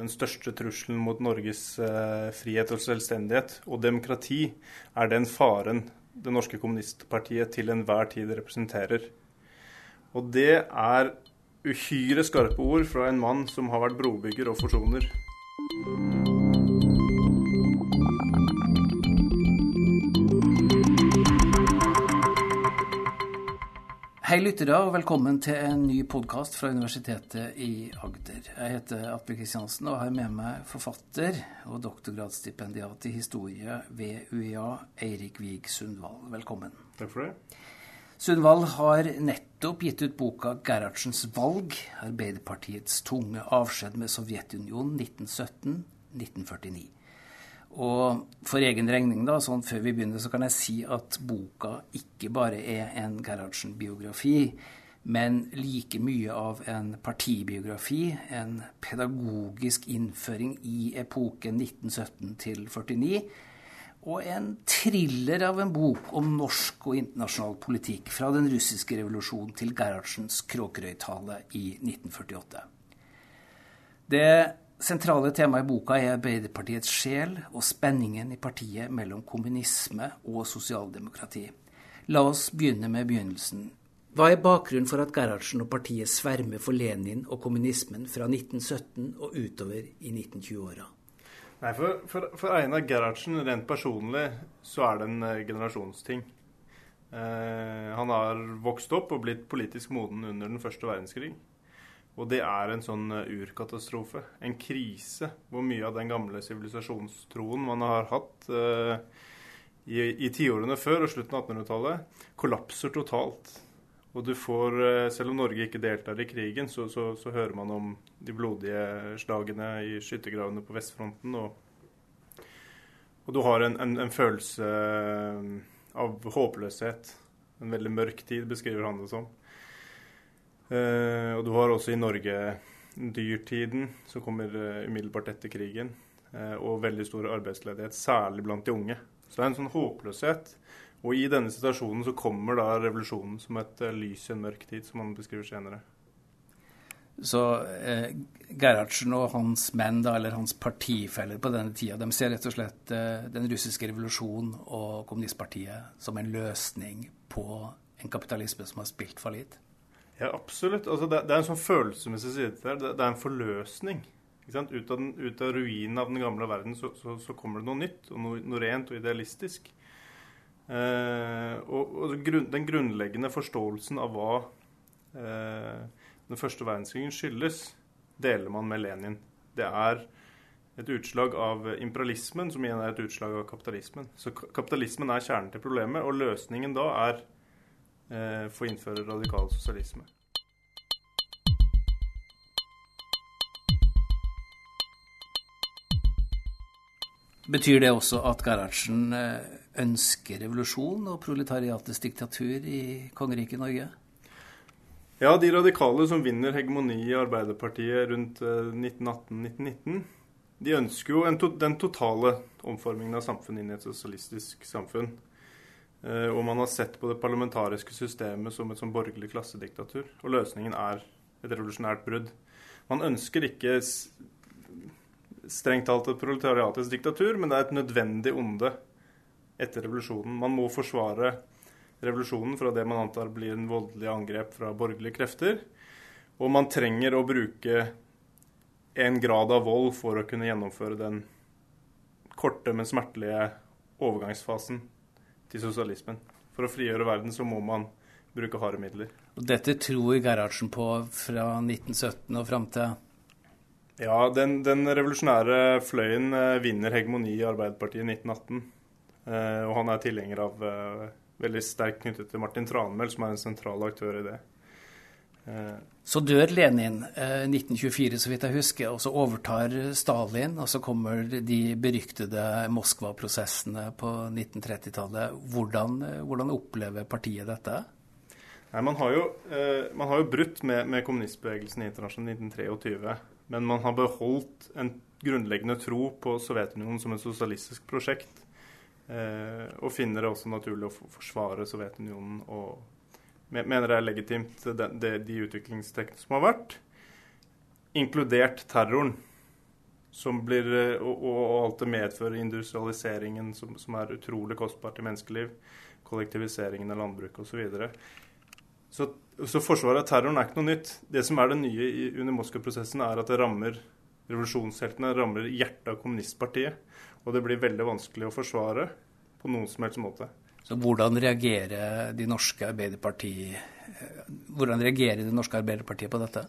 den største trusselen mot Norges eh, frihet og selvstendighet og demokrati, er den faren det norske kommunistpartiet til enhver tid representerer. Og det er uhyre skarpe ord fra en mann som har vært brobygger og forsoner. Hei lyttere, og velkommen til en ny podkast fra Universitetet i Agder. Jeg heter Atle Kristiansen og har med meg forfatter og doktorgradsstipendiat i historie ved UiA, Eirik Wiig Sundvall. Velkommen. Takk for det. Sundvall har nettopp gitt ut boka 'Gerhardsens valg', Arbeiderpartiets tunge avskjed med Sovjetunionen 1917-1949. Og for egen regning, da, sånn før vi begynner, så kan jeg si at boka ikke bare er en Gerhardsen-biografi, men like mye av en partibiografi, en pedagogisk innføring i epoken 1917 til 49, og en thriller av en bok om norsk og internasjonal politikk fra den russiske revolusjonen til Gerhardsens Kråkerøy-tale i 1948. Det sentrale tema i boka er Arbeiderpartiets sjel og spenningen i partiet mellom kommunisme og sosialdemokrati. La oss begynne med begynnelsen. Hva er bakgrunnen for at Gerhardsen og partiet svermer for Lenin og kommunismen fra 1917 og utover i 1920-åra? Nei, for, for, for, Einar Gerhardsen rent personlig så er det en uh, generasjonsting. Eh, han har vokst opp og blitt politisk moden under den første verdenskrig. Og det er en sånn eh, urkatastrofe. En krise hvor mye av den gamle sivilisasjonstroen man har hatt uh, i, i tiårene før og slutten av 1800-tallet, kollapser totalt. Og du får, uh, selv om Norge ikke deltar i krigen, så, så, så, hører man om de blodige slagene i skyttergravene på vestfronten. Og, og du har en, en, en følelse av håpløshet. En veldig mørk tid, beskriver han det som. Uh, og du har også i Norge dyrtiden, som kommer uh, umiddelbart etter krigen. Uh, og veldig stor arbeidsledighet, særlig blant de unge. Så det er en sånn håpløshet. Og i denne situasjonen så kommer da revolusjonen som et lys i en mørk tid, som han beskriver senere. Så eh, Gerhardsen og hans menn, da, eller hans partifeller på denne tida, de ser rett og slett eh, den russiske revolusjonen og kommunistpartiet som en løsning på en kapitalisme som har spilt fallitt? Ja, absolutt. Altså, det, det, er en sånn følelsesmessig side til det. Det er en forløsning. Ut av, den, ut av ruinen av den gamle verden så, så, så, kommer det noe nytt, og noe, noe rent og idealistisk. Eh, og, og grunn, den grunnleggende forståelsen av hva eh, den første verdenskrigen skyldes, deler man med Lenin. Det er et utslag av imperialismen, som igjen er et utslag av kapitalismen. Så kapitalismen er kjernen til problemet, og løsningen da er eh, få innføre radikal sosialisme. Betyr det også at Gerhardsen eh, ønsker revolusjon og proletariatets diktatur i kongeriket Norge? Ja, de radikale som vinner hegemoni i Arbeiderpartiet rundt 1918-1919, eh, de ønsker jo den totale omformingen av samfunnet inn i et sosialistisk samfunn. Eh, og man har sett på det parlamentariske systemet som et sånn borgerlig klassediktatur. Og løsningen er et revolusjonært brudd. Man ønsker ikke strengt talt et proletariatets diktatur, men det er et nødvendig onde etter revolusjonen. Man må forsvare revolusjonen fra det man antar blir en voldelig angrep fra borgerlige krefter. Og man trenger å bruke en grad av vold for å kunne gjennomføre den korte, men smertelige overgangsfasen til sosialismen. For å frigjøre verden så må man bruke harde midler. Og Dette tror Gerhardsen på fra 1917 og fram til Ja, den, den, revolusjonære fløyen eh, vinner hegemoni i Arbeiderpartiet i 1918. Eh, og han er tilhenger av eh, veldig sterkt knyttet til Martin Tranmæl, som er en sentral aktør i det. Så dør Lenin eh, 1924, så vidt jeg husker, og så overtar Stalin. Og så kommer de beryktede Moskva-prosessene på 1930-tallet. Hvordan, eh, hvordan, opplever partiet dette? Nei, man, har jo, eh, man har jo brutt med, med kommunistbevegelsen i internasjonalt 1923. Men man har beholdt en grunnleggende tro på Sovjetunionen som et sosialistisk prosjekt. Eh, og finner det også naturlig å forsvare Sovjetunionen og mener det er legitimt, det, det, de utviklingstrekkene som har vært, inkludert terroren. som blir, eh, og, og alt det medfører industrialiseringen, som, som er utrolig kostbart i menneskeliv, kollektiviseringen av landbruket osv. Så, så så forsvaret av terroren er ikke noe nytt. Det som er det nye i, under Moskva-prosessen, er at det rammer revolusjonsheltene, rammer hjertet av kommunistpartiet. Og det blir veldig vanskelig å forsvare på noen som helst måte. Så hvordan reagerer de norske Arbeiderpartiet, hvordan reagerer det norske Arbeiderpartiet på dette?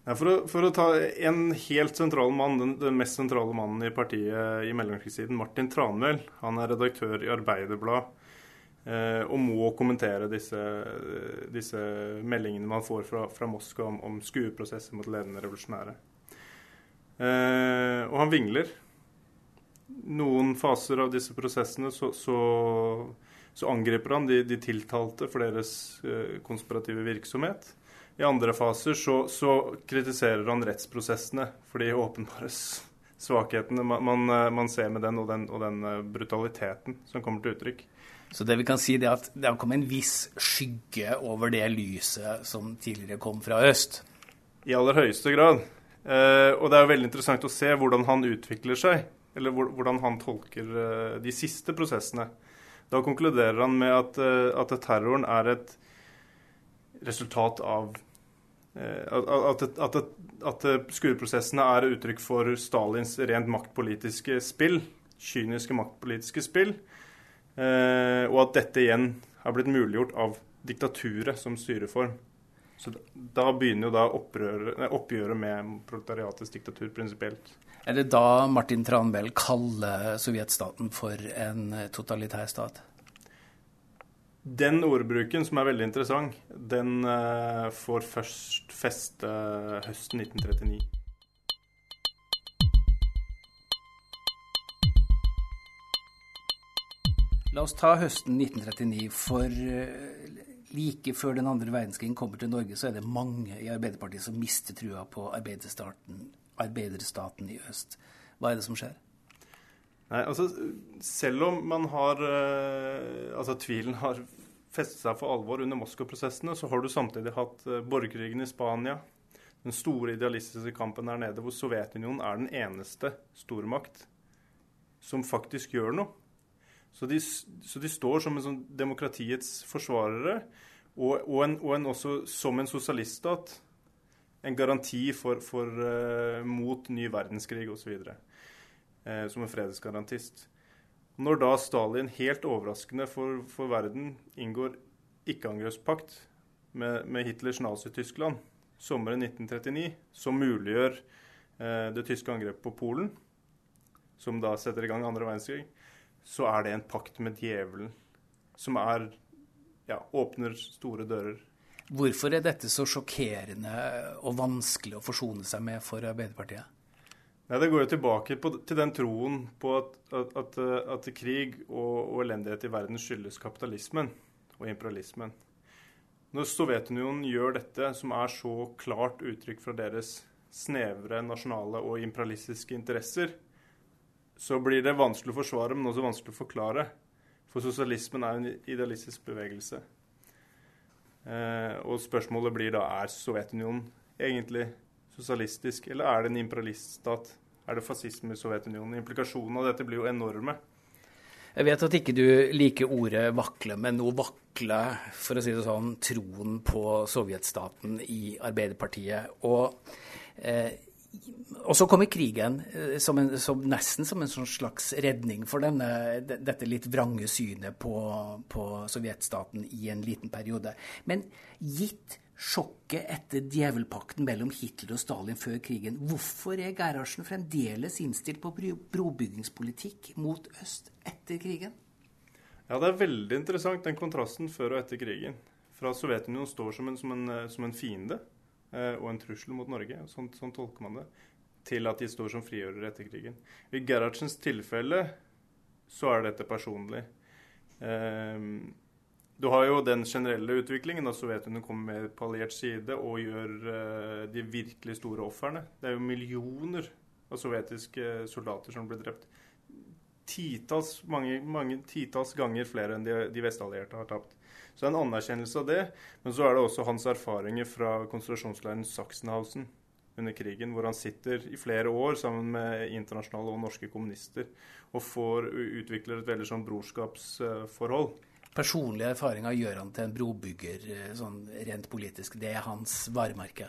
For, å, for, å, ta en helt sentral mann, den, den mest sentrale mannen i partiet i mellomkrigstiden, Martin Tranmæl. Han er redaktør i Arbeiderbladet eh, og må kommentere disse, disse, meldingene man får fra, fra Moskva om, om skueprosesser mot ledende revolusjonære. Eh, og han vingler. Noen faser av disse prosessene så, så, så angriper han de, de, tiltalte for deres eh, konspirative virksomhet. I andre faser så, så, kritiserer han rettsprosessene for de åpenbare svakhetene man, man, eh, man, ser med den og, den og, den eh, brutaliteten som kommer til uttrykk. Så det vi kan si er at det har kommet en viss skygge over det lyset som tidligere kom fra øst? I aller høyeste grad. Eh, og det er jo veldig interessant å se hvordan han utvikler seg, eller hvordan han tolker eh, de siste prosessene. Da konkluderer han med at, eh, at terroren er et resultat av at, at, at, skueprosessene er uttrykk for Stalins rent maktpolitiske spill, kyniske maktpolitiske spill, og at dette igjen har blitt muliggjort av diktaturet som styreform. Så da begynner jo da opprøret, oppgjøret med proletariatets diktatur prinsipielt. Er det da Martin Tranmæl kaller sovjetstaten for en totalitær stat? Den ordbruken, som er veldig interessant, den uh, får først feste høsten 1939. La oss ta høsten 1939, for uh, like før den andre verdenskrigen kommer til Norge, så er det mange i Arbeiderpartiet som mister trua på arbeiderstaten i øst. Hva er det som skjer? Nei, altså, Selv om man har uh, altså tvilen har festet seg for alvor under Moskva-prosessene, så har du samtidig hatt uh, borgerkrigen i Spania. Den store idealistiske kampen der nede, hvor Sovjetunionen er den eneste stormakt som faktisk gjør noe. Så de, så de står som en sånn demokratiets forsvarere, og, og, en, og en også som en sosialiststat. En garanti for, for uh, mot ny verdenskrig osv. Uh, eh, som en fredsgarantist. Når da Stalin helt overraskende for, for verden inngår ikke-angrepspakt med, med, Hitlers Nazi-Tyskland sommeren 1939, som muliggjør uh, det tyske angrepet på Polen, som da setter i gang andre verdenskrig, så er det en pakt med djevelen som er ja, åpner store dører. Hvorfor er dette så sjokkerende og vanskelig å forsone seg med for Arbeiderpartiet? Nei, Det går jo tilbake på, til den troen på at, at, at, at krig og, og, elendighet i verden skyldes kapitalismen og imperialismen. Når Sovjetunionen gjør dette, som er så klart uttrykk fra deres snevre nasjonale og imperialistiske interesser, så blir det vanskelig å forsvare, men også vanskelig å forklare. For sosialismen er en idealistisk bevegelse. Eh, og spørsmålet blir da er Sovjetunionen egentlig sosialistisk, eller er det en imperialiststat? Er det fascisme i Sovjetunionen? Implikasjonene av dette blir jo enorme. Jeg vet at ikke du liker ordet vakle, men nå vakler, for å si det sånn, troen på sovjetstaten i Arbeiderpartiet. Og eh, og så kommer krigen eh, som en, som nesten som en sånn slags redning for denne, dette litt vrange synet på, på, sovjetstaten i en liten periode. Men gitt sjokket etter djevelpakten mellom Hitler og Stalin før krigen, hvorfor er Gerhardsen fremdeles innstilt på brobyggingspolitikk mot øst etter krigen? Ja, Det er veldig interessant, den kontrasten før og etter krigen. Fra Sovjetunionen står som en, som en, som en fiende og en trussel mot Norge. Sånn, sånn, tolker man det. Til at de står som frigjørere etter krigen. I Gerhardsens tilfelle så er dette personlig. Um, du har jo den generelle utviklingen da Sovjetunionen kommer med på alliert side og gjør uh, de virkelig store ofrene. Det er jo millioner av sovjetiske soldater som ble drept. Titalls, mange, mange titalls ganger flere enn de, de vestallierte har tapt. Så det er en anerkjennelse av det. Men så er det også hans erfaringer fra konsentrasjonsleiren Sachsenhausen under krigen, hvor han sitter i flere år sammen med internasjonale og norske kommunister og får utvikler et veldig sånn brorskapsforhold. Personlige erfaringer gjør han til en brobygger eh, sånn rent politisk. Det er hans varemerke.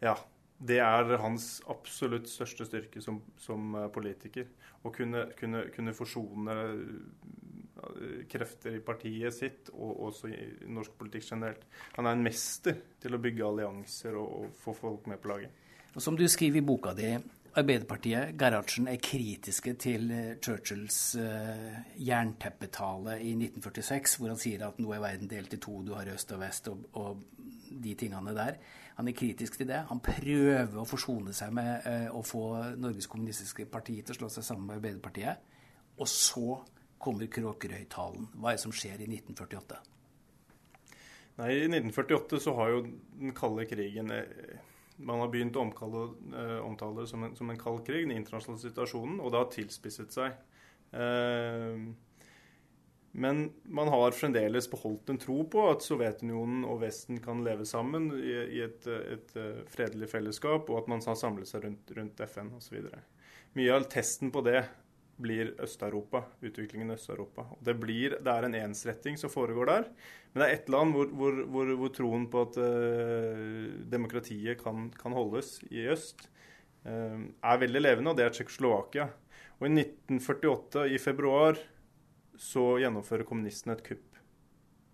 Ja. Det er hans absolutt største styrke som, som eh, politiker. Å kunne, kunne, kunne forsone krefter i partiet sitt, og også i norsk politikk generelt. Han er en mester til å bygge allianser og, og få folk med på laget. Og Som du skriver i boka di, Arbeiderpartiet, Gerhardsen, er kritiske til eh, Churchills uh, jernteppetale i 1946, hvor han sier at nå er verden delt i to, du har øst og vest og, og de tingene der. Han er kritisk til det. Han prøver å forsone seg med uh, å få Norges Kommunistiske Parti til å slå seg sammen med Arbeiderpartiet. Og så kommer Kråkerøy-talen. Hva er det som skjer i 1948? Nei, I 1948 så har jo den kalde krigen eh, Man har begynt å omkalle, eh, omtale det som en, som en kald krig, den internasjonale situasjonen, og det har tilspisset seg. Eh, men man har fremdeles beholdt en tro på at Sovjetunionen og Vesten kan leve sammen i, i et, et, fredelig fellesskap, og at man har samlet seg rundt, rundt FN osv. Mye av testen på det blir Øst-Europa, utviklingen i Øst-Europa. Det, det, er en ensretting som foregår der. Men det er ett land hvor, hvor, hvor, hvor, troen på at uh, demokratiet kan, kan, holdes i øst, uh, er veldig levende, og det er Tsjekkoslovakia. Og i 1948, i februar, så gjennomfører kommunistene et kupp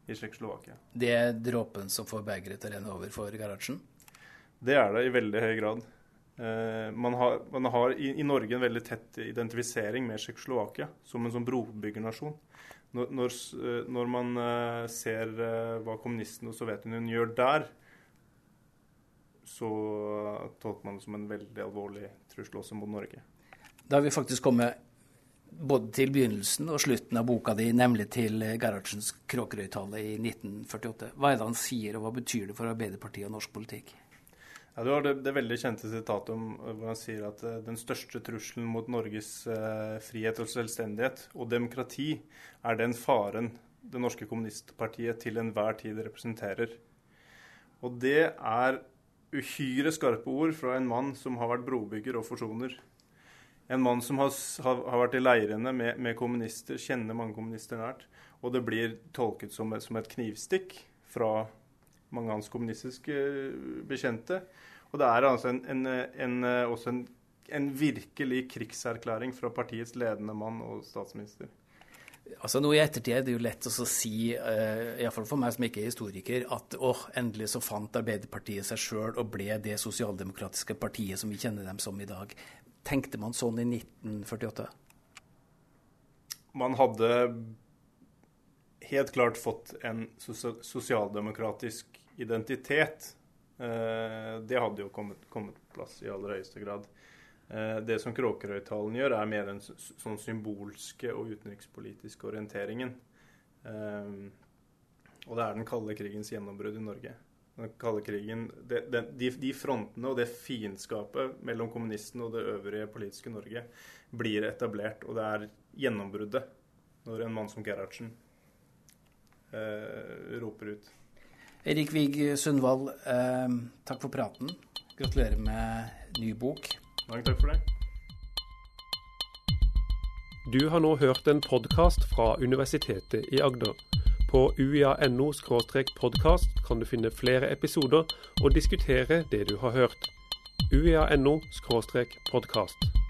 i Tsjekkoslovakia. Det er dråpen som får begeret til å renne over for Gerhardsen? Det er det i veldig høy grad. Uh, man har, man har i, i, Norge en veldig tett identifisering med Tsjekkoslovakia som en sånn brobyggernasjon. Når, når, uh, når man uh, ser hva kommunistene og Sovjetunionen gjør der, så tolker man det som en veldig alvorlig trussel også mot Norge. Da har vi faktisk kommet både til begynnelsen og slutten av boka di, nemlig til Gerhardsens Kråkerøy-tale i 1948. Hva er det han sier, og hva betyr det for Arbeiderpartiet og norsk politikk? Ja, Du har det, det, veldig kjente sitatet om eh, hvor han sier at uh, den største trusselen mot Norges eh, frihet og selvstendighet og demokrati er den faren det norske kommunistpartiet til enhver tid representerer. Og det er uhyre skarpe ord fra en mann som har vært brobygger og forsoner. En mann som har, har vært i leirene med, med, kommunister, kjenner mange kommunister nært. Og det blir tolket som, som et knivstikk fra mange av hans kommunistiske bekjente. Og det er altså en, en, en, også en, virkelig krigserklæring fra partiets ledende mann og statsminister. Altså nå I ettertid er det jo lett å si, uh, iallfall for meg som ikke er historiker, at åh, endelig så fant Arbeiderpartiet seg sjøl og ble det sosialdemokratiske partiet som vi kjenner dem som i dag. Tenkte man sånn i 1948? Man hadde helt klart fått en sosialdemokratisk identitet. Eh, det hadde jo kommet, kommet, på plass i aller høyeste grad. Eh, det som Kråkerøy-talen gjør, er mer den sånn symbolske og utenrikspolitiske orienteringen. Eh, og det er den kalde krigens gjennombrudd i Norge. Den kalde krigen, de, de, de frontene og det fiendskapet mellom kommunistene og det øvrige politiske Norge blir etablert. Og det er gjennombruddet når en mann som Gerhardsen roper ut. Erik Vig Sundvold, eh, takk for praten. Gratulerer med ny bok. Mange takk for det. Du har nå hørt en podkast fra Universitetet i Agder. På uia.no podkast kan du finne flere episoder og diskutere det du har hørt. uia.no podkast.